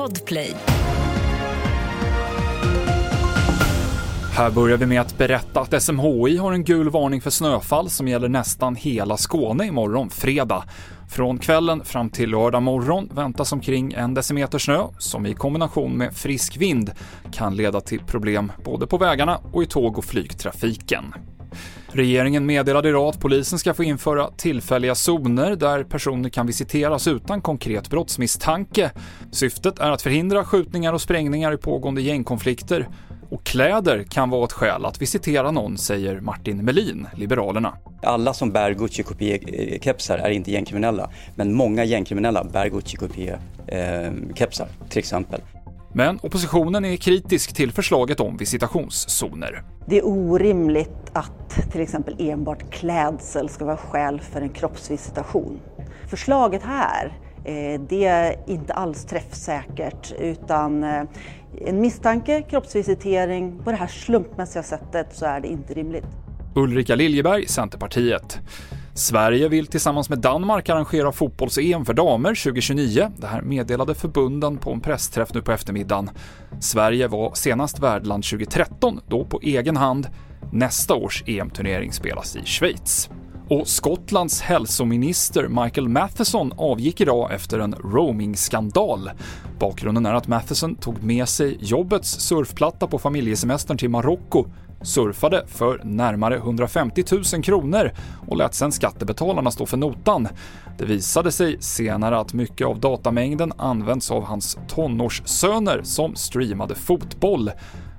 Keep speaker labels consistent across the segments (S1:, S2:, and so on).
S1: Podplay.
S2: Här börjar vi med att berätta att SMHI har en gul varning för snöfall som gäller nästan hela Skåne imorgon fredag. Från kvällen fram till lördag morgon väntas omkring en decimeter snö som i kombination med frisk vind kan leda till problem både på vägarna och i tåg och flygtrafiken. Regeringen meddelade idag att polisen ska få införa tillfälliga zoner där personer kan visiteras utan konkret brottsmisstanke. Syftet är att förhindra skjutningar och sprängningar i pågående gängkonflikter och kläder kan vara ett skäl att visitera någon, säger Martin Melin, Liberalerna.
S3: Alla som bär Gucci-kopie-kepsar är inte gängkriminella, men många gängkriminella bär Gucci-kopie-kepsar, eh, till exempel.
S2: Men oppositionen är kritisk till förslaget om visitationszoner.
S4: Det är orimligt att till exempel enbart klädsel ska vara skäl för en kroppsvisitation. Förslaget här eh, det är inte alls träffsäkert utan eh, en misstanke, kroppsvisitering på det här slumpmässiga sättet så är det inte rimligt.
S2: Ulrika Liljeberg, Centerpartiet. Sverige vill tillsammans med Danmark arrangera fotbolls-EM för damer 2029. Det här meddelade förbunden på en pressträff nu på eftermiddagen. Sverige var senast värdland 2013, då på egen hand. Nästa års EM-turnering spelas i Schweiz. Och Skottlands hälsominister Michael Matheson avgick idag efter en roaming-skandal. Bakgrunden är att Matheson tog med sig jobbets surfplatta på familjesemestern till Marocko surfade för närmare 150 000 kronor och lät sedan skattebetalarna stå för notan. Det visade sig senare att mycket av datamängden används av hans tonårssöner som streamade fotboll.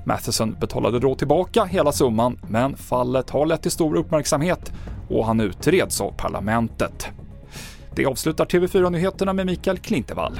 S2: Matheson betalade då tillbaka hela summan, men fallet har lett till stor uppmärksamhet och han utreds av parlamentet. Det avslutar TV4-nyheterna med Mikael Klintevall.